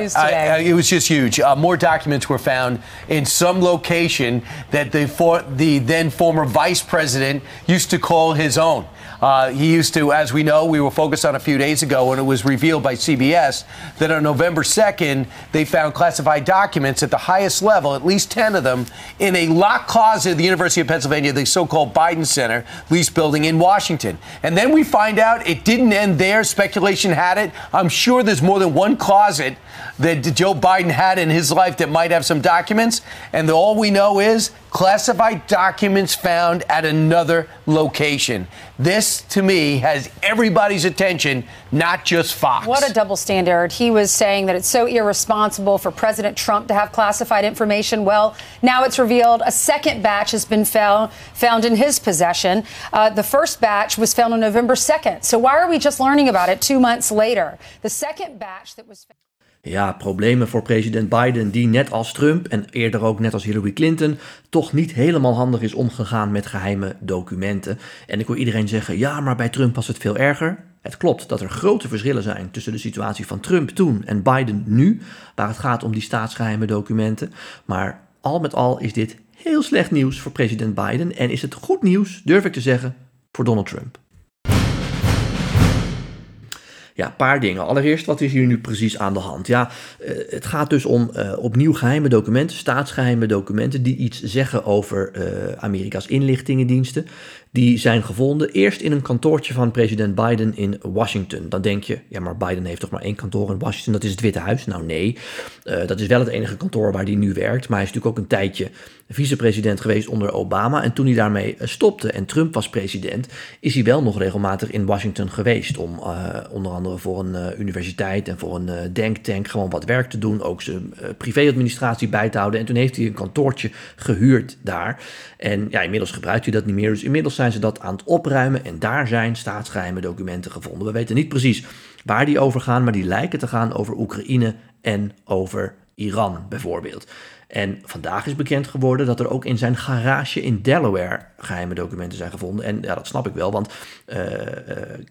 news today. I, it was just huge. Uh, more documents were found in some location that the, for, the then former vice president used to call his own. Uh, he used to, as we know, we were focused on a few days ago when it was revealed by CBS that on November 2nd, they found classified documents at the highest level, at least 10 of them, in a locked closet at the University of Pennsylvania, the so called Biden Center, lease building in Washington. And then we find out it didn't end there. Speculation had it. I'm sure there's more than one closet that Joe Biden had in his life that might have some documents. And all we know is classified documents found at another location. This, to me, has everybody's attention, not just Fox. What a double standard. He was saying that it's so irresponsible for President Trump to have classified information. Well, now it's revealed a second batch has been found, found in his possession. Uh, the first batch was found on November 2nd. So why are we just learning about it two months later? The second batch that was found. Ja, problemen voor president Biden, die net als Trump en eerder ook net als Hillary Clinton, toch niet helemaal handig is omgegaan met geheime documenten. En ik hoor iedereen zeggen: ja, maar bij Trump was het veel erger. Het klopt dat er grote verschillen zijn tussen de situatie van Trump toen en Biden nu, waar het gaat om die staatsgeheime documenten. Maar al met al is dit heel slecht nieuws voor president Biden en is het goed nieuws, durf ik te zeggen, voor Donald Trump. Ja, paar dingen. Allereerst, wat is hier nu precies aan de hand? Ja, eh, het gaat dus om uh, opnieuw geheime documenten, staatsgeheime documenten, die iets zeggen over uh, Amerika's inlichtingendiensten. Die zijn gevonden eerst in een kantoortje van president Biden in Washington. Dan denk je, ja, maar Biden heeft toch maar één kantoor in Washington, dat is het Witte Huis? Nou nee, dat is wel het enige kantoor waar hij nu werkt. Maar hij is natuurlijk ook een tijdje vicepresident geweest onder Obama. En toen hij daarmee stopte en Trump was president, is hij wel nog regelmatig in Washington geweest. Om uh, onder andere voor een uh, universiteit en voor een denktank gewoon wat werk te doen. Ook zijn privéadministratie bij te houden. En toen heeft hij een kantoortje gehuurd daar. En ja, inmiddels gebruikt hij dat niet meer. Dus inmiddels zijn ze dat aan het opruimen en daar zijn staatsgeheime documenten gevonden. We weten niet precies waar die over gaan, maar die lijken te gaan over Oekraïne en over Iran bijvoorbeeld. En vandaag is bekend geworden dat er ook in zijn garage in Delaware geheime documenten zijn gevonden. En ja, dat snap ik wel, want uh, uh,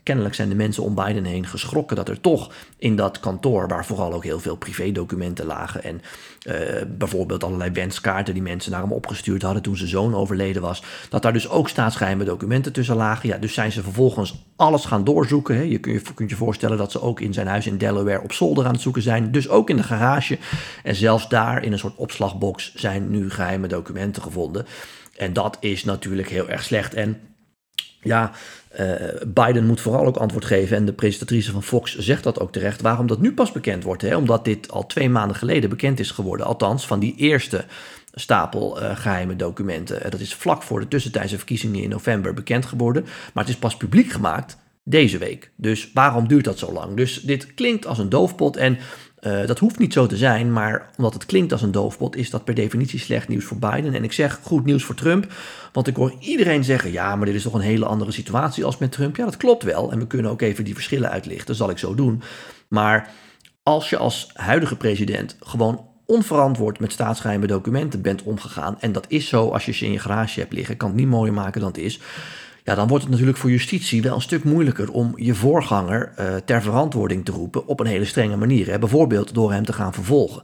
kennelijk zijn de mensen om Biden heen geschrokken dat er toch in dat kantoor, waar vooral ook heel veel privédocumenten lagen en uh, bijvoorbeeld allerlei wenskaarten die mensen naar hem opgestuurd hadden toen zijn zoon overleden was, dat daar dus ook staatsgeheime documenten tussen lagen. Ja, dus zijn ze vervolgens alles gaan doorzoeken. Hè. Je, kunt je kunt je voorstellen dat ze ook in zijn huis in Delaware op zolder aan het zoeken zijn, dus ook in de garage. En zelfs daar in een soort opslagbox zijn nu geheime documenten gevonden. En dat is natuurlijk heel erg slecht. En ja, uh, Biden moet vooral ook antwoord geven. En de presentatrice van Fox zegt dat ook terecht. Waarom dat nu pas bekend wordt. Hè? Omdat dit al twee maanden geleden bekend is geworden. Althans, van die eerste stapel uh, geheime documenten. dat is vlak voor de tussentijdse verkiezingen in november bekend geworden. Maar het is pas publiek gemaakt deze week. Dus waarom duurt dat zo lang? Dus dit klinkt als een doofpot. En uh, dat hoeft niet zo te zijn, maar omdat het klinkt als een doofpot, is dat per definitie slecht nieuws voor Biden. En ik zeg goed nieuws voor Trump, want ik hoor iedereen zeggen: ja, maar dit is toch een hele andere situatie als met Trump. Ja, dat klopt wel. En we kunnen ook even die verschillen uitlichten, dat zal ik zo doen. Maar als je als huidige president gewoon onverantwoord met staatsgeheime documenten bent omgegaan, en dat is zo als je ze in je garage hebt liggen, kan het niet mooier maken dan het is ja, dan wordt het natuurlijk voor justitie wel een stuk moeilijker om je voorganger uh, ter verantwoording te roepen op een hele strenge manier. Hè? Bijvoorbeeld door hem te gaan vervolgen.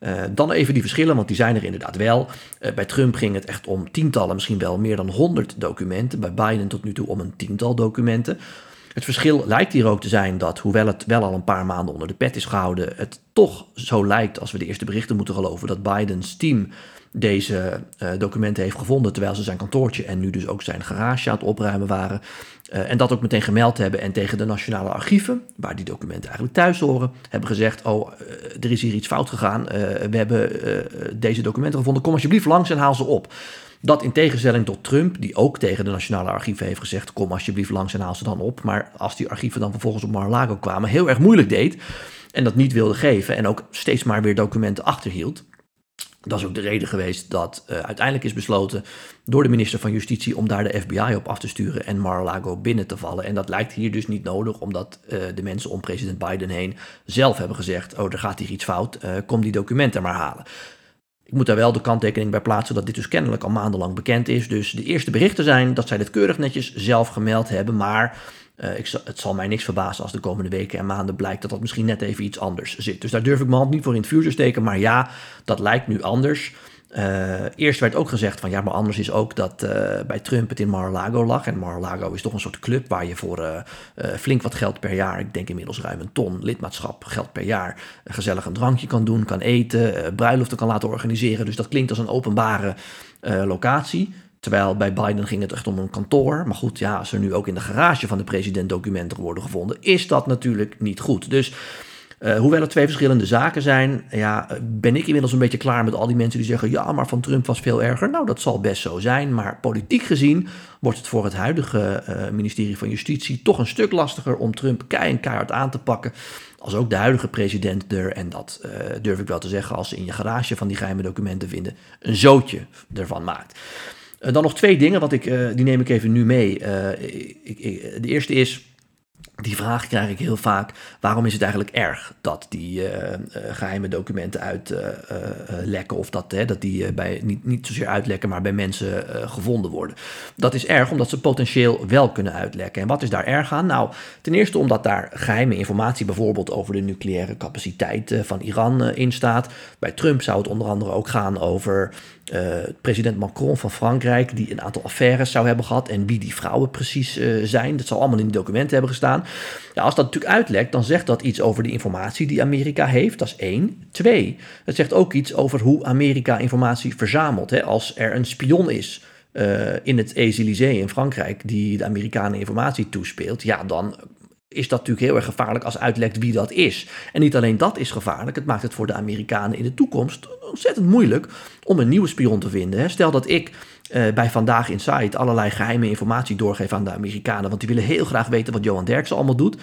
Uh, dan even die verschillen, want die zijn er inderdaad wel. Uh, bij Trump ging het echt om tientallen, misschien wel meer dan honderd documenten. Bij Biden tot nu toe om een tiental documenten. Het verschil lijkt hier ook te zijn dat, hoewel het wel al een paar maanden onder de pet is gehouden, het toch zo lijkt, als we de eerste berichten moeten geloven, dat Bidens team deze uh, documenten heeft gevonden terwijl ze zijn kantoortje en nu dus ook zijn garage aan het opruimen waren. Uh, en dat ook meteen gemeld hebben en tegen de nationale archieven, waar die documenten eigenlijk thuis horen, hebben gezegd: Oh, uh, er is hier iets fout gegaan. we hebben deze documenten gevonden. Kom alsjeblieft langs en haal ze op. Dat in tegenstelling tot Trump, die ook tegen de nationale archieven heeft gezegd: Kom alsjeblieft langs en haal ze dan op. Maar als die archieven dan vervolgens op Mar-a-Lago kwamen, heel erg moeilijk deed en dat niet wilde geven en ook steeds maar weer documenten achterhield. Dat is ook de reden geweest dat uh, uiteindelijk is besloten door de minister van Justitie om daar de FBI op af te sturen en Mar-a-Lago binnen te vallen. En dat lijkt hier dus niet nodig, omdat uh, de mensen om president Biden heen zelf hebben gezegd: Oh, er gaat hier iets fout, uh, kom die documenten maar halen. Ik moet daar wel de kanttekening bij plaatsen dat dit dus kennelijk al maandenlang bekend is. Dus de eerste berichten zijn dat zij dit keurig netjes zelf gemeld hebben. Maar uh, ik, het zal mij niks verbazen als de komende weken en maanden blijkt dat dat misschien net even iets anders zit. Dus daar durf ik mijn hand niet voor in het vuur te steken. Maar ja, dat lijkt nu anders. Uh, eerst werd ook gezegd van ja, maar anders is ook dat uh, bij Trump het in Mar-a-Lago lag. En Mar-a-Lago is toch een soort club waar je voor uh, flink wat geld per jaar, ik denk inmiddels ruim een ton lidmaatschap geld per jaar, gezellig een drankje kan doen, kan eten, bruiloften kan laten organiseren. Dus dat klinkt als een openbare locatie. Terwijl bij Biden ging het echt om een kantoor. Maar goed, ja, als er nu ook in de garage van de president documenten worden gevonden, is dat natuurlijk niet goed. Dus uh, hoewel het twee verschillende zaken zijn, ja, ben ik inmiddels een beetje klaar met al die mensen die zeggen: ja, maar van Trump was veel erger. Nou, dat zal best zo zijn. Maar politiek gezien wordt het voor het huidige uh, ministerie van Justitie toch een stuk lastiger om Trump kei en keihard aan te pakken. Als ook de huidige president er, en dat uh, durf ik wel te zeggen, als ze in je garage van die geheime documenten vinden, een zootje ervan maakt. dan nog twee dingen, want ik, die neem ik even nu mee. Ik, de eerste is die vraag krijg ik heel vaak. Waarom is het eigenlijk erg dat die uh, uh, geheime documenten uitlekken? Uh, of dat, dat die bij, niet, niet zozeer uitlekken, maar bij mensen gevonden worden? Dat is erg omdat ze potentieel wel kunnen uitlekken. En wat is daar erg aan? Nou, ten eerste omdat daar geheime informatie bijvoorbeeld over de nucleaire capaciteit van Iran in staat. Bij Trump zou het onder andere ook gaan over uh, president Macron van Frankrijk, die een aantal affaires zou hebben gehad en wie die vrouwen precies zijn. Dat zal allemaal in die documenten hebben gestaan. Als dat natuurlijk uitlekt, dan zegt dat iets over de informatie die Amerika heeft. Dat is één. Twee, het zegt ook iets over hoe Amerika informatie verzamelt. Hè. Als er een spion is uh, in het Élysée in Frankrijk die de Amerikanen informatie toespeelt, ja, dan is dat natuurlijk heel erg gevaarlijk als uitlekt wie dat is. En niet alleen dat is gevaarlijk, het maakt het voor de Amerikanen in de toekomst ontzettend moeilijk om een nieuwe spion te vinden. Stel dat ik uh, bij Vandaag Inside allerlei geheime informatie doorgeef aan de Amerikanen, want die willen heel graag weten wat Johan Derksen allemaal doet.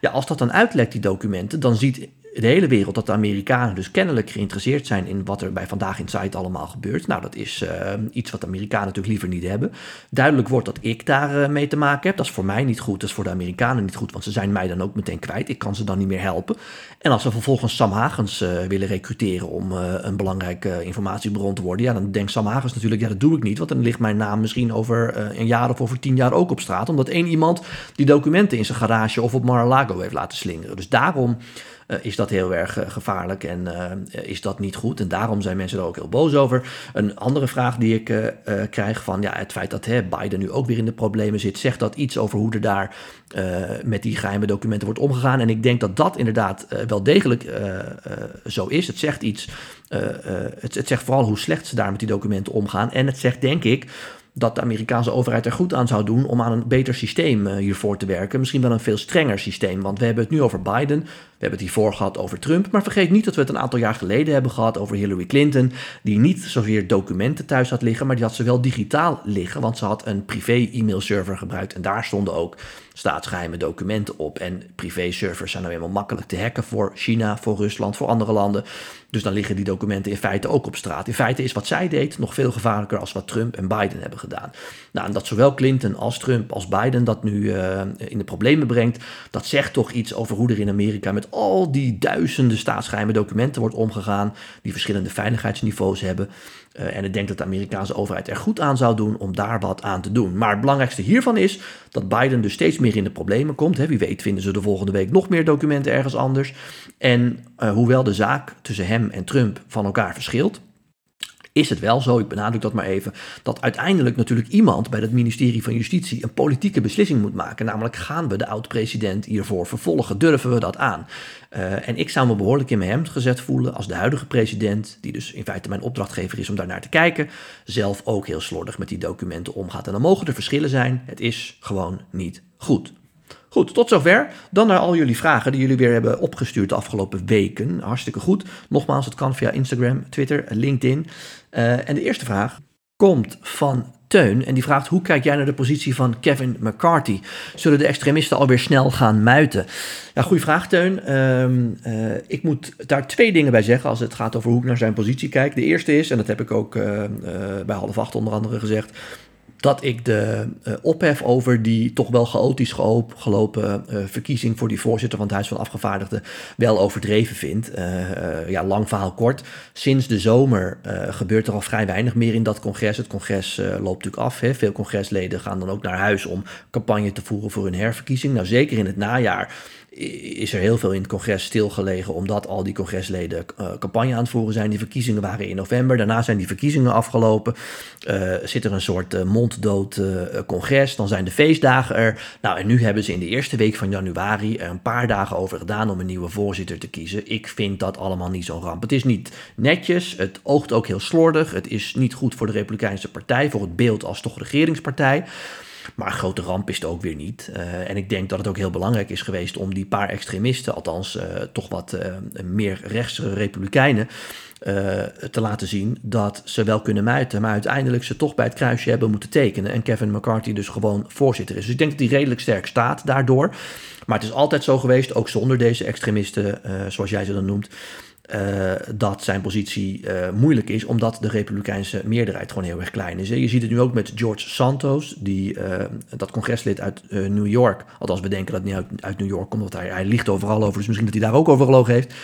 Ja, als dat dan uitlekt, die documenten, dan ziet de hele wereld dat de Amerikanen dus kennelijk geïnteresseerd zijn in wat er bij Vandaag in Site allemaal gebeurt. Nou, dat is uh, iets wat de Amerikanen natuurlijk liever niet hebben. Duidelijk wordt dat ik daar uh, mee te maken heb. Dat is voor mij niet goed, dat is voor de Amerikanen niet goed, want ze zijn mij dan ook meteen kwijt. Ik kan ze dan niet meer helpen. En als ze vervolgens Sam Hagens uh, willen recruteren om een belangrijke informatiebron te worden, ja, dan denkt Sam Hagens natuurlijk, ja, dat doe ik niet, want dan ligt mijn naam misschien over een jaar of over tien jaar ook op straat, omdat één iemand die documenten in zijn garage of op Mar-a-Lago heeft laten slingeren. Dus daarom is dat heel erg uh, gevaarlijk en uh, is dat niet goed. En daarom zijn mensen er ook heel boos over. Een andere vraag die ik krijg van ja, het feit dat hè, Biden nu ook weer in de problemen zit, zegt dat iets over hoe er daar met die geheime documenten wordt omgegaan. En ik denk dat dat inderdaad wel degelijk zo is. Het zegt iets, het, het zegt vooral hoe slecht ze daar met die documenten omgaan. En het zegt denk ik dat de Amerikaanse overheid er goed aan zou doen om aan een beter systeem uh, hiervoor te werken. Misschien wel een veel strenger systeem. Want we hebben het nu over Biden, we hebben het hiervoor gehad over Trump. Maar vergeet niet dat we het een aantal jaar geleden hebben gehad over Hillary Clinton. Die niet zozeer documenten thuis had liggen, maar die had ze wel digitaal liggen. Want ze had een privé e-mailserver gebruikt. En daar stonden ook staatsgeheime documenten op. En privé-servers zijn nou eenmaal makkelijk te hacken voor China, voor Rusland, voor andere landen. Dus dan liggen die documenten in feite ook op straat. In feite is wat zij deed nog veel gevaarlijker als wat Trump en Biden hebben gedaan. Nou, en dat zowel Clinton als Trump als Biden dat nu uh, in de problemen brengt, dat zegt toch iets over hoe er in Amerika met al die duizenden staatsgeheime documenten wordt omgegaan, die verschillende veiligheidsniveaus hebben. Uh, en ik denk dat de Amerikaanse overheid er goed aan zou doen om daar wat aan te doen. Maar het belangrijkste hiervan is dat Biden dus steeds meer in de problemen komt. Hè. Wie weet vinden ze de volgende week nog meer documenten ergens anders. En uh, hoewel de zaak tussen hem en Trump van elkaar verschilt, is het wel zo, ik benadruk dat maar even, dat uiteindelijk natuurlijk iemand bij het ministerie van Justitie een politieke beslissing moet maken. Namelijk gaan we de oud-president hiervoor vervolgen? Durven we dat aan? Uh, en ik zou me behoorlijk in mijn hemd gezet voelen als de huidige president, die dus in feite mijn opdrachtgever is om daar naar te kijken, zelf ook heel slordig met die documenten omgaat. En dan mogen er verschillen zijn. Het is gewoon niet goed. Goed, tot zover. Dan naar al jullie vragen die jullie weer hebben opgestuurd de afgelopen weken. Hartstikke goed. Nogmaals, het kan via Instagram, Twitter, LinkedIn. Uh, en de eerste vraag komt van Teun. En die vraagt: hoe kijk jij naar de positie van Kevin McCarthy? Zullen de extremisten alweer snel gaan muiten? Ja, goede vraag, Teun. Um, uh, ik moet daar twee dingen bij zeggen als het gaat over hoe ik naar zijn positie kijk. De eerste is, en dat heb ik ook uh, bij half acht onder andere gezegd dat ik de uh, ophef over die toch wel chaotisch gelopen uh, verkiezing voor die voorzitter van het Huis van Afgevaardigden wel overdreven vind. Uh, ja, lang verhaal kort. Sinds de zomer gebeurt er al vrij weinig meer in dat congres. Het congres loopt natuurlijk af. Hè. Veel congresleden gaan dan ook naar huis om campagne te voeren voor hun herverkiezing. Nou, zeker in het najaar is er heel veel in het congres stilgelegen, omdat al die congresleden campagne aan het voeren zijn. Die verkiezingen waren in november, daarna zijn die verkiezingen afgelopen. Zit er een soort uh, monddood congres, dan zijn de feestdagen er. Nou, en nu hebben ze in de eerste week van januari er een paar dagen over gedaan om een nieuwe voorzitter te kiezen. Ik vind dat allemaal niet zo'n ramp. Het is niet netjes, het oogt ook heel slordig, het is niet goed voor de Republikeinse Partij, voor het beeld als toch regeringspartij. Maar een grote ramp is het ook weer niet. Uh, en ik denk dat het ook heel belangrijk is geweest om die paar extremisten, althans uh, toch wat uh, meer rechtse republikeinen, te laten zien dat ze wel kunnen muiten, maar uiteindelijk ze toch bij het kruisje hebben moeten tekenen. En Kevin McCarthy dus gewoon voorzitter is. Dus ik denk dat hij redelijk sterk staat daardoor. Maar het is altijd zo geweest, ook zonder deze extremisten, zoals jij ze dan noemt uh, dat zijn positie uh, moeilijk is, omdat de Republikeinse meerderheid gewoon heel erg klein is. Je ziet het nu ook met George Santos, die, uh, dat congreslid uit New York. Althans, we denken dat hij uit, uit New York komt, want hij, hij ligt overal over, dus misschien dat hij daar ook over gelogen heeft.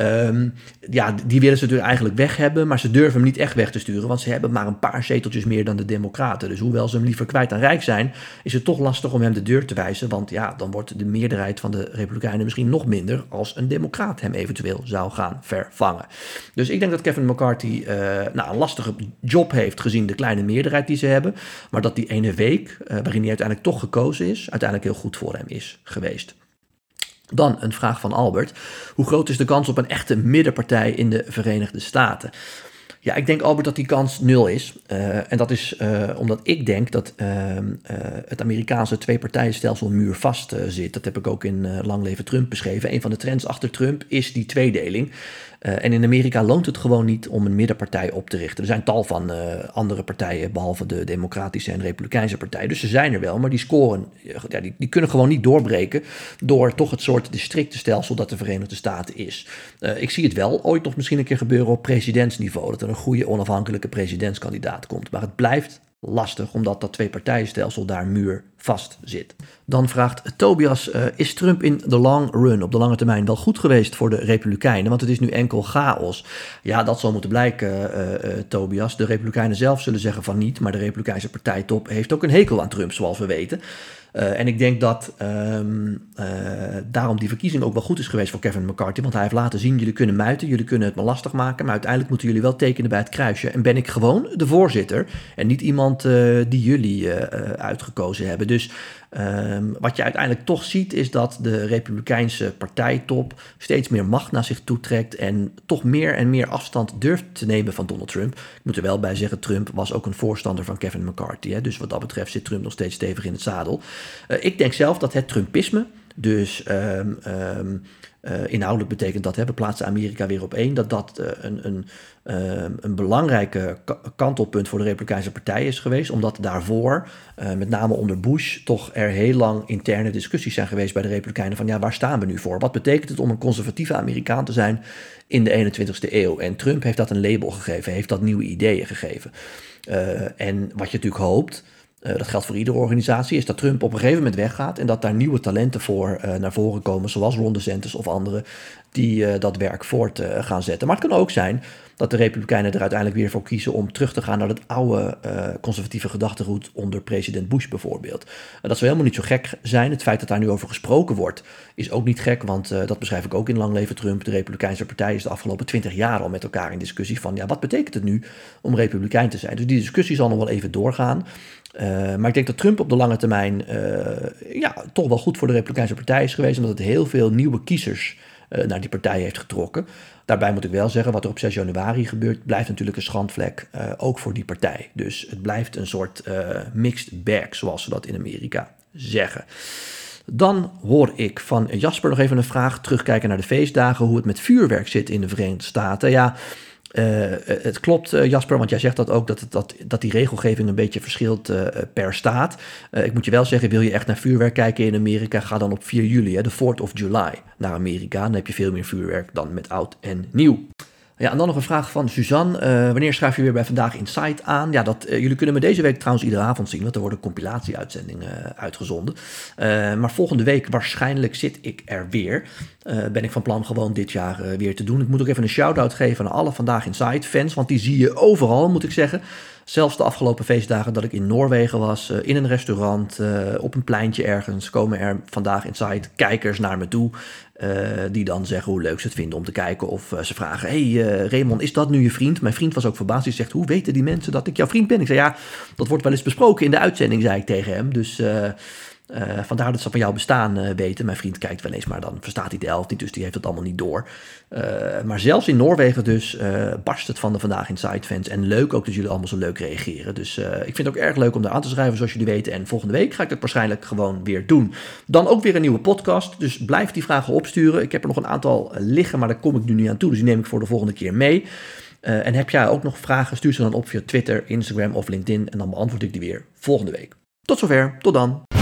Um, ja, die willen ze natuurlijk eigenlijk weg hebben, maar ze durven hem niet echt weg te sturen, want ze hebben maar een paar zeteltjes meer dan de Democraten. Dus hoewel ze hem liever kwijt dan rijk zijn, is het toch lastig om hem de deur te wijzen, want ja, dan wordt de meerderheid van de Republikeinen misschien nog minder als een Democraat hem eventueel zou gaan vervangen. Dus ik denk dat Kevin McCarthy uh, nou, een lastige job heeft gezien de kleine meerderheid die ze hebben, maar dat die ene week, uh, waarin hij uiteindelijk toch gekozen is, uiteindelijk heel goed voor hem is geweest. Dan een vraag van Albert. Hoe groot is de kans op een echte middenpartij in de Verenigde Staten? Ja, ik denk Albert dat die kans nul is. Uh, en dat is uh, omdat ik denk dat uh, het Amerikaanse twee-partijenstelsel muurvast zit. Dat heb ik ook in Lang Leven Trump beschreven. Een van de trends achter Trump is die tweedeling. En in Amerika loont het gewoon niet om een middenpartij op te richten. Er zijn tal van andere partijen, behalve de Democratische en Republikeinse partij. Dus ze zijn er wel, maar die scoren, ja, die, die kunnen gewoon niet doorbreken door toch het soort districtenstelsel dat de Verenigde Staten is. Ik zie het wel ooit nog misschien een keer gebeuren op presidentsniveau, dat een goede onafhankelijke presidentskandidaat komt. Maar het blijft lastig, omdat dat twee-partijenstelsel daar muur vast zit. Dan vraagt Tobias, uh, is Trump in de long run, op de lange termijn, wel goed geweest voor de Republikeinen? Want het is nu enkel chaos. Ja, dat zal moeten blijken, uh, uh, Tobias. De Republikeinen zelf zullen zeggen van niet, maar de Republikeinse partijtop heeft ook een hekel aan Trump, zoals we weten. En ik denk dat uh, daarom die verkiezing ook wel goed is geweest voor Kevin McCarthy. Want hij heeft laten zien, jullie kunnen muiten, jullie kunnen het me lastig maken. Maar uiteindelijk moeten jullie wel tekenen bij het kruisje. En ben ik gewoon de voorzitter en niet iemand uh, die jullie uitgekozen hebben. Dus Um, wat je uiteindelijk toch ziet is dat de Republikeinse partijtop steeds meer macht naar zich toetrekt en toch meer en meer afstand durft te nemen van Donald Trump. Ik moet er wel bij zeggen, Trump was ook een voorstander van Kevin McCarthy. Hè, dus wat dat betreft zit Trump nog steeds stevig in het zadel. Ik denk zelf dat het Trumpisme, dus um, um, uh, inhoudelijk betekent dat, hè, we plaatsen Amerika weer op één, dat dat uh, een, een, uh, een belangrijke kantelpunt voor de Republikeinse Partij is geweest, omdat daarvoor, met name onder Bush, toch er heel lang interne discussies zijn geweest bij de Republikeinen van ja, waar staan we nu voor? Wat betekent het om een conservatieve Amerikaan te zijn in de 21ste eeuw? En Trump heeft dat een label gegeven, heeft dat nieuwe ideeën gegeven. en wat je natuurlijk hoopt, uh, dat geldt voor iedere organisatie, is dat Trump op een gegeven moment weggaat en dat daar nieuwe talenten voor uh, naar voren komen, zoals Ron DeSantis of anderen, die uh, dat werk voort gaan zetten. Maar het kan ook zijn dat de Republikeinen er uiteindelijk weer voor kiezen om terug te gaan naar het oude conservatieve gedachtegoed onder president Bush bijvoorbeeld. dat zou helemaal niet zo gek zijn. Het feit dat daar nu over gesproken wordt, is ook niet gek, want dat beschrijf ik ook in Lang Leven Trump. De Republikeinse Partij is de afgelopen twintig jaar al met elkaar in discussie van, ja, wat betekent het nu om Republikein te zijn? Dus die discussie zal nog wel even doorgaan. Maar ik denk dat Trump op de lange termijn uh, ja, toch wel goed voor de Republikeinse Partij is geweest, omdat het heel veel nieuwe kiezers uh, naar die partij heeft getrokken. Daarbij moet ik wel zeggen, wat er op 6 januari gebeurt, blijft natuurlijk een schandvlek, ook voor die partij. Dus het blijft een soort mixed bag, zoals ze dat in Amerika zeggen. Dan hoor ik van Jasper nog even een vraag, terugkijken naar de feestdagen, hoe het met vuurwerk zit in de Verenigde Staten. Ja, het klopt, uh, Jasper, want jij zegt dat ook dat, dat, dat die regelgeving een beetje verschilt uh, per staat. ik moet je wel zeggen, wil je echt naar vuurwerk kijken in Amerika, ga dan op 4 juli, hè, de 4th of July, naar Amerika. Dan heb je veel meer vuurwerk dan met oud en nieuw. Ja, en dan nog een vraag van Suzanne. Wanneer schrijf je weer bij Vandaag Insight aan? Ja, dat, jullie kunnen me deze week trouwens iedere avond zien, want er worden compilatie-uitzendingen uitgezonden. maar volgende week waarschijnlijk zit ik er weer. Ben ik van plan gewoon dit jaar weer te doen. Ik moet ook even een shout-out geven aan alle Vandaag Insight fans, want die zie je overal, moet ik zeggen. Zelfs de afgelopen feestdagen dat ik in Noorwegen was, in een restaurant, op een pleintje ergens, komen er vandaag Insight kijkers naar me toe. Die dan zeggen hoe leuk ze het vinden om te kijken. Of ze vragen: Hey Raymond, is dat nu je vriend? Mijn vriend was ook verbaasd. Die zegt: Hoe weten die mensen dat ik jouw vriend ben? Ik zei: Ja, dat wordt wel eens besproken in de uitzending, zei ik tegen hem. Dus uh, vandaar dat ze van jouw bestaan uh, weten. Mijn vriend kijkt wel eens, maar dan verstaat hij de helft niet, dus die heeft het allemaal niet door. Uh, maar zelfs in Noorwegen dus barst het van de Vandaag Inside fans. En leuk ook dat jullie allemaal zo leuk reageren. Dus ik vind het ook erg leuk om daar aan te schrijven, zoals jullie weten. En volgende week ga ik het waarschijnlijk gewoon weer doen. Dan ook weer een nieuwe podcast, dus blijf die vragen opsturen. Ik heb er nog een aantal liggen, maar daar kom ik nu niet aan toe. Dus die neem ik voor de volgende keer mee. en heb jij ook nog vragen, stuur ze dan op via Twitter, Instagram of LinkedIn. En dan beantwoord ik die weer volgende week. Tot zover, tot dan.